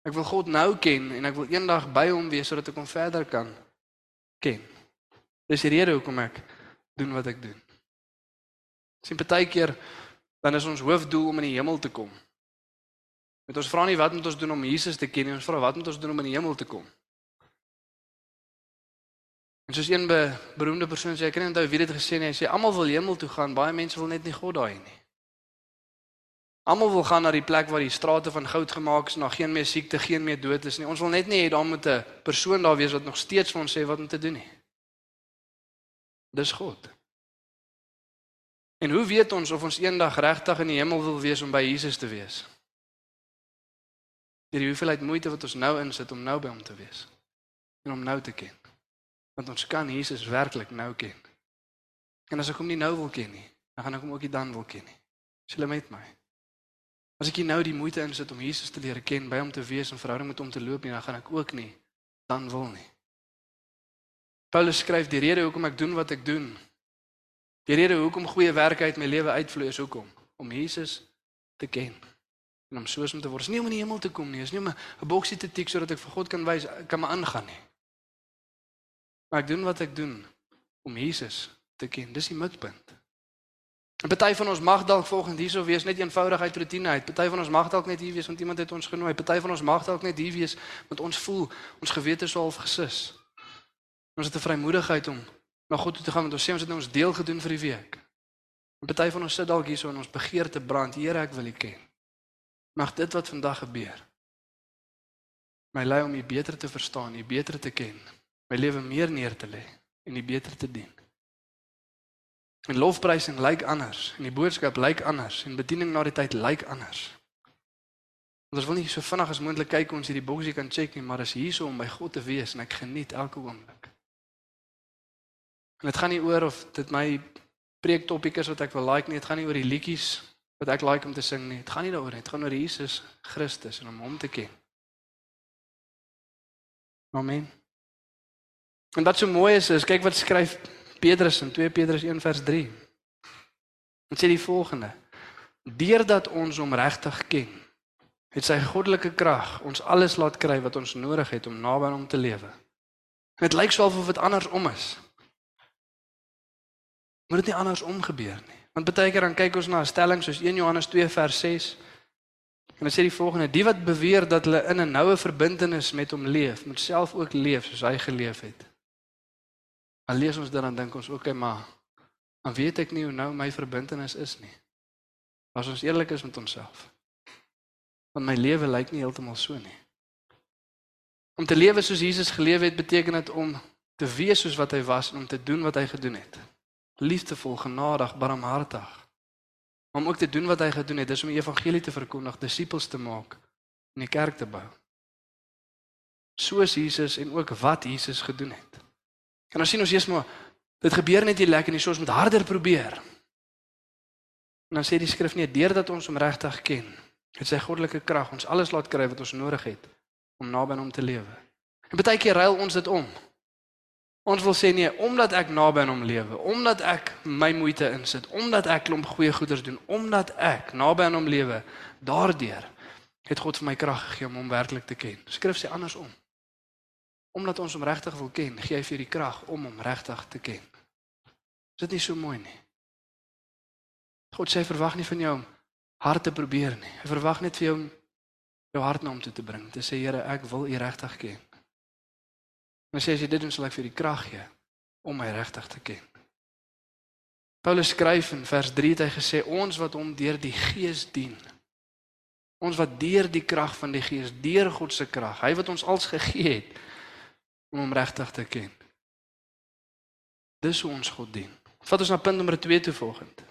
Ek wil God nou ken en ek wil eendag by hom wees sodat ek hom verder kan ken. Dis die rede hoekom ek doen wat ek doen. Sien partykeer dan is ons hoofdoel om in die hemel te kom. Met ons vra nie wat moet ons doen om Jesus te ken nie, ons vra wat moet ons doen om in die hemel te kom. En soos een be, beroemde persoon sê, ek kan nie onthou wie dit gesê het nie, hy sê almal wil hemel toe gaan, baie mense wil net nie God daai nie. Almal wil gaan na die plek waar die strate van goud gemaak is en daar geen meer siekte, geen meer dood is nie. Ons wil net nie hê daar moet 'n persoon daar wees wat nog steeds vir ons sê wat om te doen nie. Dis God. En hoe weet ons of ons eendag regtig in die hemel wil wees om by Jesus te wees? Deur die hoeveelheid moeite wat ons nou insit om nou by hom te wees en om nou te ken want ons kan Jesus werklik nou ken. En as ek hom nie nou wil ken nie, dan gaan ek hom ook nie dan wil ken nie. Is jy met my? As ek nou die moeite insit om Jesus te leer ken, by hom te wees en verhouding met hom te loop nie, dan gaan ek ook nie dan wil nie. Paulus skryf die rede hoekom ek doen wat ek doen. Die rede hoekom goeie werke uit my lewe uitvloei is hoekom om Jesus te ken en om soos om te word. Dis nie om in die hemel te kom nie, is nie om 'n boksie te tik sodat ek vir God kan wys kan my aangaan nie. Maar ek doen wat ek doen om Jesus te ken. Dis die mikpunt. En party van ons mag dalk volgens hierso wees net eenvoudigheid rotine uit. Party van ons mag dalk net hier wees want iemand het ons genooi. Party van ons mag dalk net hier wees want ons voel ons gewete is half gesis. Ons het 'n vrymoedigheid om na God toe te gaan want ons sê ons het nou ons deel gedoen vir die week. En party van ons sit dalk hierso en ons begeerte brand. Here, ek wil U ken. Mag dit wat vandag gebeur my lei om U beter te verstaan, U beter te ken my lewe meer neer te lê en die beter te dien. En lofprysing lyk anders en die boodskap lyk anders en bediening na die tyd lyk anders. Ons wil nie so vinnig as moontlik kyk ons hierdie boksie kan check nie, maar as hierso om by God te wees en ek geniet elke oomblik. En dit gaan nie oor of dit my preek topik is wat ek wil like nie, dit gaan nie oor die liedjies wat ek like om te sing nie. Dit gaan nie daaroor nie, dit gaan oor Jesus Christus en om hom te ken. Amen. En wat so mooi is is kyk wat skryf Petrus in 2 Petrus 1 vers 3. Dit sê die volgende: Deurdat ons hom regtig ken, het sy goddelike krag ons alles laat kry wat ons nodig het om naby aan hom te lewe. Dit lyk swaalf of dit andersom is. Moet dit nie andersom gebeur nie. Want baie keer dan kyk ons na 'n stelling soos 1 Johannes 2 vers 6 en dan sê die volgende: Die wat beweer dat hulle in 'n noue verbintenis met hom leef, moet self ook leef soos hy geleef het. Al lees ons dit dan dink ons okay, maar dan weet ek nie hoe nou my verbintenis is nie. As ons eerlik is met onsself. Want my lewe lyk nie heeltemal so nie. Om te lewe soos Jesus geleef het, beteken dit om te wees soos wat hy was en om te doen wat hy gedoen het. Liefdevol, genadig, barmhartig. Om ook te doen wat hy gedoen het, dis om die evangelie te verkondig, disippels te maak en die kerk te bou. Soos Jesus en ook wat Jesus gedoen het. En ons sien ons eers maar dit gebeur net nie lekker nie, so ons moet harder probeer. En dan sê die skrif nie deurdat ons hom regtig ken, het sy goddelike krag ons alles laat kry wat ons nodig het om naby aan hom te lewe. En baie keer ruil ons dit om. Ons wil sê nee, omdat ek naby aan hom lewe, omdat ek my moeite insit, omdat ek klomp goeie goeders doen, omdat ek naby aan hom lewe, daardeur het God vir my krag gegee om hom werklik te ken. Skrif sê andersom. Omdat ons hom regtig wil ken, gee hy vir die krag om hom regtig te ken. Is dit nie so mooi nie? God sê verwag nie van jou om hard te probeer nie. Hy verwag net vir jou om jou hart na hom toe te bring. Te sê Here, ek wil U regtig ken. En sê as jy dit doen, sal ek vir die krag gee om my regtig te ken. Paulus skryf in vers 3 het hy gesê ons wat hom deur die Gees dien. Ons wat deur die krag van die Gees, deur God se krag, hy wat ons als gegee het om hom regtig te ken. Dis hoe ons God dien. Vat ons na punt nommer 2 toe volgende.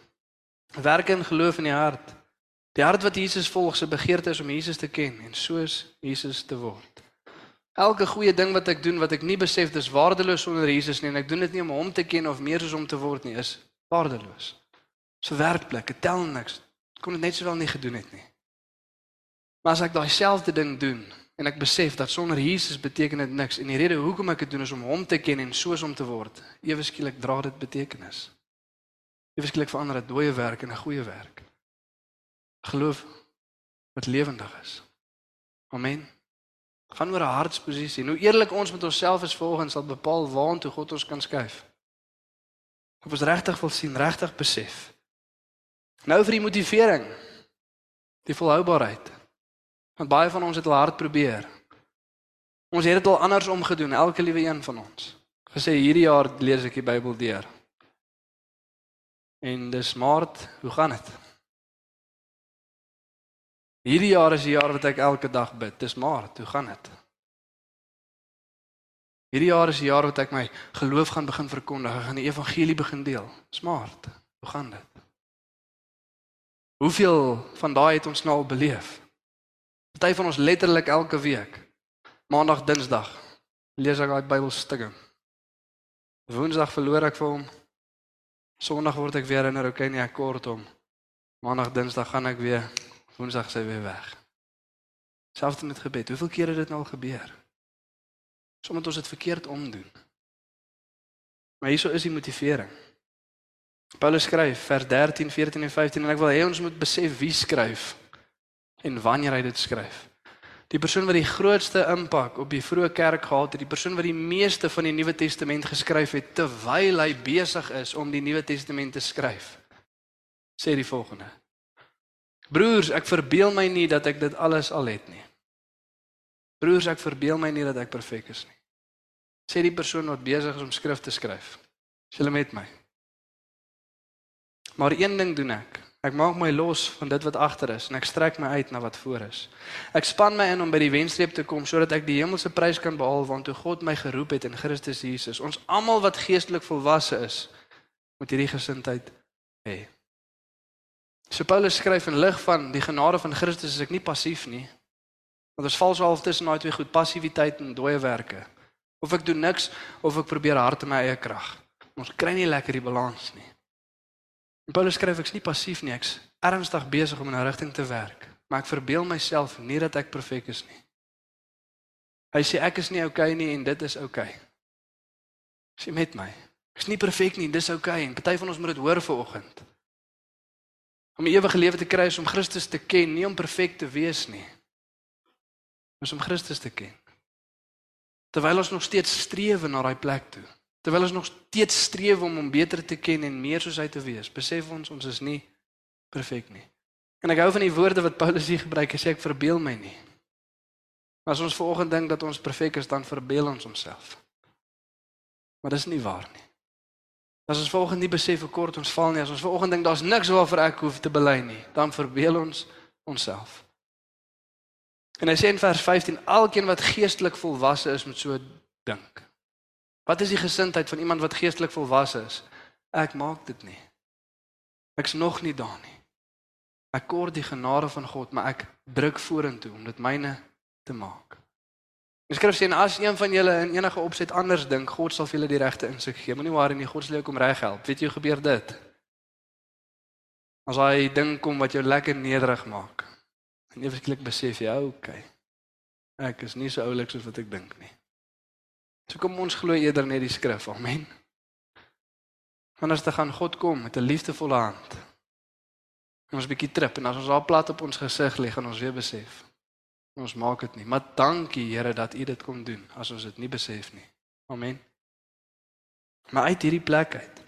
Werk in geloof in die hart. Die hart wat Jesus volg, se begeerte is om Jesus te ken en soos Jesus te word. Elke goeie ding wat ek doen wat ek nie besef dis waardeloos sonder Jesus nie en ek doen dit nie om hom te ken of meer soos hom te word nie, is waardeloos. So werklik, dit tel niks. Kon dit net sowel nie gedoen het nie. Maar as ek daai selfde ding doen en ek besef dat sonder Jesus beteken dit niks en die rede hoekom ek dit doen is om hom te ken en soos hom te word, ewe skielik dra dit betekenis. Ewe skielik verander dit dooie werk in 'n goeie werk. Geloof wat lewendig is. Amen gaan oor 'n hartsposisie. Hoe eerlik ons met onsself is volgens sal bepaal waartoe God ons kan skuif. Of ons regtig wil sien, regtig besef. Nou vir die motivering. Die volhoubaarheid. Want baie van ons het al hard probeer. Ons het dit al anders omgedoen, elke liewe een van ons. Gesê hierdie jaar lees ek die Bybel deur. En dis maart, hoe gaan dit? Hierdie jaar is die jaar wat ek elke dag bid. Dis Maart, hoe gaan dit? Hierdie jaar is die jaar wat ek my geloof gaan begin verkondig, ek gaan die evangelie begin deel. Dis Maart. Hoe gaan dit? Hoeveel van daai het ons nou al beleef? Party van ons letterlik elke week. Maandag, Dinsdag lees ek daai Bybelstukke. Woensdag verloor ek vir hom. Sondag word ek weer herinner, okay, nee, ek kort hom. Maandag, Dinsdag gaan ek weer Woensdag sy weer weg. Selfs met gebed. Hoeveel kere het dit nou al gebeur? Sommige ons dit verkeerd omdoen. Maar hieso is die motivering. Paulus skryf vers 13, 14 en 15 en ek wil hê ons moet besef wie skryf en wanneer hy dit skryf. Die persoon wat die grootste impak op die vroeë kerk gehad het, die persoon wat die meeste van die Nuwe Testament geskryf het terwyl hy besig is om die Nuwe Testament te skryf. Sê die volgende: Broers, ek verbeel my nie dat ek dit alles al het nie. Broers, ek verbeel my nie dat ek perfek is nie. Sê die persoon wat besig is om skrif te skryf. Is julle met my? Maar een ding doen ek. Ek maak my los van dit wat agter is en ek strek my uit na wat voor is. Ek span my in om by die wenstreep te kom sodat ek die hemelse prys kan behaal want toe God my geroep het in Christus Jesus. Ons almal wat geestelik volwasse is, moet hierdie gesindheid hê. So Paulus skryf in lig van die genade van Christus is ek nie passief nie. Want ons val so half tussen daai twee goed, passiwiteit en dooie werke. Of ek doen niks of ek probeer hard in my eie krag. Ons kry nie lekker die balans nie. Paulus skryf ek's nie passief nie, ek's ernstig besig om in 'n rigting te werk, maar ek verbeel myself nie dat ek perfek is nie. Hy sê ek is nie okay nie en dit is. Okay. Sien met my. Ek's nie perfek nie, dis okay. en party van ons moet dit hoor vanoggend. Om die ewige lewe te kry is om Christus te ken, nie om perfek te wees nie. Dis om Christus te ken. Terwyl ons nog steeds streef na daai plek toe. Terwyl ons nog steeds streef om hom beter te ken en meer soos hy te wees, besef ons ons is nie perfek nie. En ek hou van die woorde wat Paulus hier gebruik, hy sê ek verbeel my nie. Maar as ons vanoggend dink dat ons perfek is, dan verbeel ons onsself. Maar dis nie waar nie. As ons vanoggend nie besef hoe kort ons val nie, as ons vanoggend dink daar's niks waarvoor ek hoef te bely nie, dan verbeel ons onsself. En hy sê in vers 15 alkeen wat geestelik volwasse is moet so dink. Wat is die gesindheid van iemand wat geestelik volwasse is? Ek maak dit nie. Ek's nog nie daar nie. Ek kort die genade van God, maar ek druk vorentoe om dit myne te maak. Die skrif sê en as een van julle in enige opset anders dink, God sal vir julle die regte insig gee. Moenie worry nie, God sal jou kom reghelp. Weet jy hoe gebeur dit? As hy ding kom wat jou lekker nederig maak. En ewe skielik besef jy, okay. Ek is nie so oulik soos wat ek dink nie. So kom ons glo eerder net die skrif. Amen. Anders te gaan God kom met 'n liefdevolle hand. En ons bietjie trip en as ons daar plat op ons gesig lê, gaan ons weer besef Ons maak dit nie, maar dankie Here dat U dit kom doen as ons dit nie besef nie. Amen. Maar uit hierdie plek uit.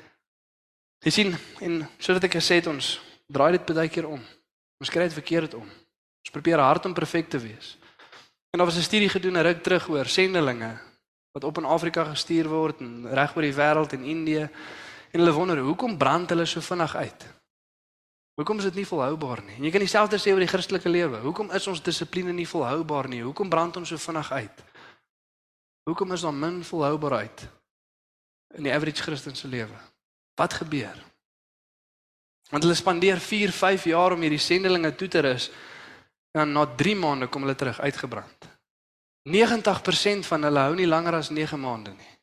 Jy sien, en soos ek gesê het, ons draai dit baie keer om. Ons kry dit verkeerd om. Ons probeer hard om perfek te wees. En daar was 'n studie gedoen 'n ruk terug oor sendelinge wat op in Afrika gestuur word en reg oor die wêreld en Indië. En hulle wonder hoekom brand hulle so vinnig uit? Hoekom is dit nie volhoubaar nie? En jy kan dieselfde sê oor die Christelike lewe. Hoekom is ons dissipline nie volhoubaar nie? Hoekom brand ons so vinnig uit? Hoekom is daar min volhoubaarheid in die average Christen se lewe? Wat gebeur? Want hulle spandeer 4, 5 jaar om hierdie sendelinge toe te rus en na 3 maande kom hulle terug uitgebrand. 90% van hulle hou nie langer as 9 maande nie.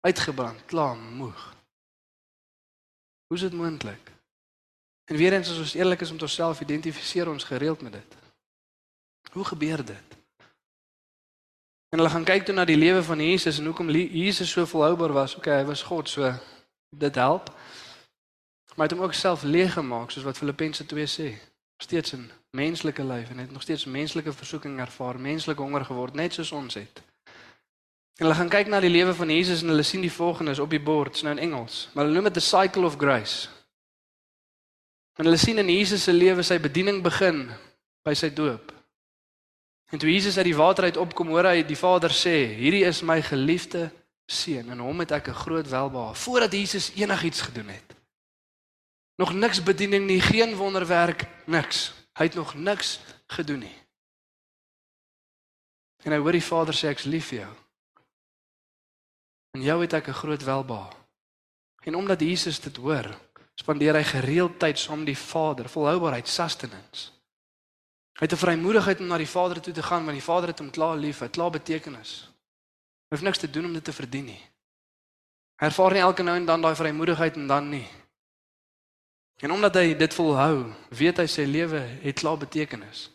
Uitgebrand, klaar, moeg. Hoe is dit moontlik? En weer eens as ons eerlik is met onsself, identifiseer ons gereeld met dit. Hoe gebeur dit? En hulle gaan kyk toe na die lewe van Jesus en hoekom Jesus so volhoubaar was. Okay, hy was God, so dit help. Maar hy het hom ook self leeg gemaak, soos wat Filippense 2 sê. Steeds 'n menslike lyf en het nog steeds menslike versoeking ervaar, menslike honger geword, net soos ons het. En hulle gaan kyk na die lewe van Jesus en hulle sien die volgende op die bord, nou in Engels, maar hulle noem dit the cycle of grace. En hulle sien in Jesus se lewe sy bediening begin by sy doop. En toe Jesus uit die water uit opkom, hoor hy die Vader sê: "Hierdie is my geliefde seun en hom het ek 'n groot welbehae." Voordat Jesus enigiets gedoen het. Nog niks bediening nie, geen wonderwerk, niks. Hy het nog niks gedoen nie. En hy hoor die Vader sê ek's lief vir jou. En jou het ek 'n groot welbehae. En omdat Jesus dit hoor, spandeer hy gereeld tyd saam met die Vader, volhoubaarheid, sustenance. Hy het 'n vrymoedigheid om na die Vader toe te gaan want die Vader het hom klaar lief, hy klaar betekenis. Hy hoef niks te doen om dit te verdien nie. Hy ervaar nie elke nou en dan daai vrymoedigheid en dan nie. En omdat hy dit volhou, weet hy sy lewe het klaar betekenis.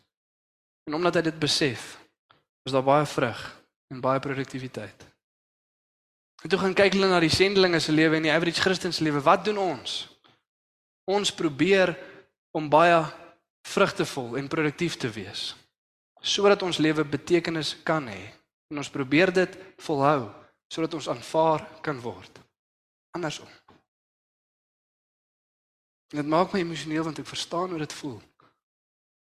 En omdat hy dit besef, is daar baie vrug en baie produktiwiteit. En toe gaan kyk hulle na die sendelinge se lewe en die average Christen se lewe. Wat doen ons? Ons probeer om baie vrugtevol en produktief te wees sodat ons lewe betekenis kan hê. En ons probeer dit volhou sodat ons aanvaar kan word. Andersom. Dit maak my emosioneel want ek verstaan hoe dit voel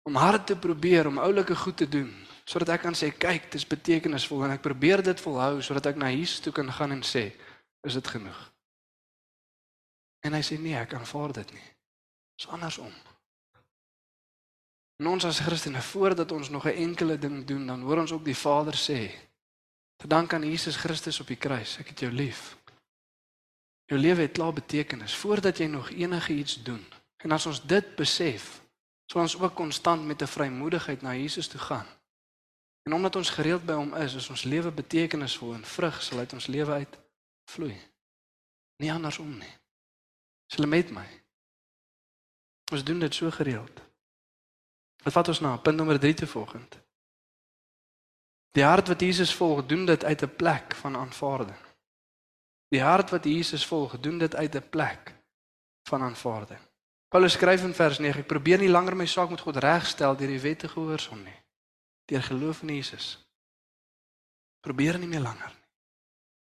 om hard te probeer om oulike goed te doen sodat ek kan sê kyk, dit is betekenisvol en ek probeer dit volhou sodat ek na Jesus toe kan gaan en sê, is dit genoeg? En hy sê nee, ek aanvaar dit nie. Dis andersom. En ons as Christene voordat ons nog 'n enkele ding doen, dan hoor ons ook die Vader sê: "Te dank aan Jesus Christus op die kruis, ek het jou lief." Jou lewe het klaar betekenis voordat jy nog enige iets doen. En as ons dit besef, sal ons ook konstant met 'n vrymoedigheid na Jesus toe gaan. En omdat ons gereeld by hom is, is ons lewe betekenisvol en vrug sal uit ons lewe uit vloei. Nie andersom nie. Sal met my. Ons doen dit so gereeld. Wat vat ons nou? Punt nommer 3 te volgend. Die hart wat Jesus volg, doen dit uit 'n plek van aanvaarding. Die hart wat Jesus volg, doen dit uit 'n plek van aanvaarding. Paulus skryf in vers 9: Ek probeer nie langer my saak met God regstel deur die wet te gehoorsaam nie, deur geloof in Jesus. Probeer nie meer langer nie.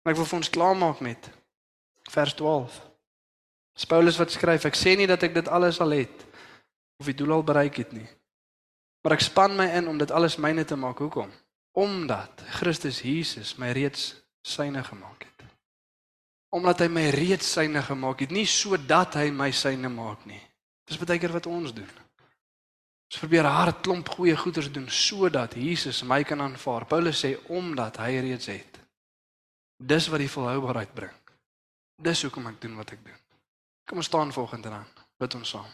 Maar ek wil vir ons klaarmaak met vers 12. Dis Paulus wat skryf, ek sê nie dat ek dit alles al het of die doel al bereik het nie. Maar ek span my in om dit alles myne te maak. Hoekom? Omdat Christus Jesus my reeds syne gemaak het. Omdat hy my reeds syne gemaak het, nie sodat hy my syne maak nie. Dis baie keer wat ons doen. Ons probeer hard klomp goeie goeders doen sodat Jesus my kan aanvaar. Paulus sê omdat hy reeds het. Dis wat die volhoubaarheid bring. Dis hoekom ek doen wat ek doen. Kom ons staan volgende dan. Bid ons saam.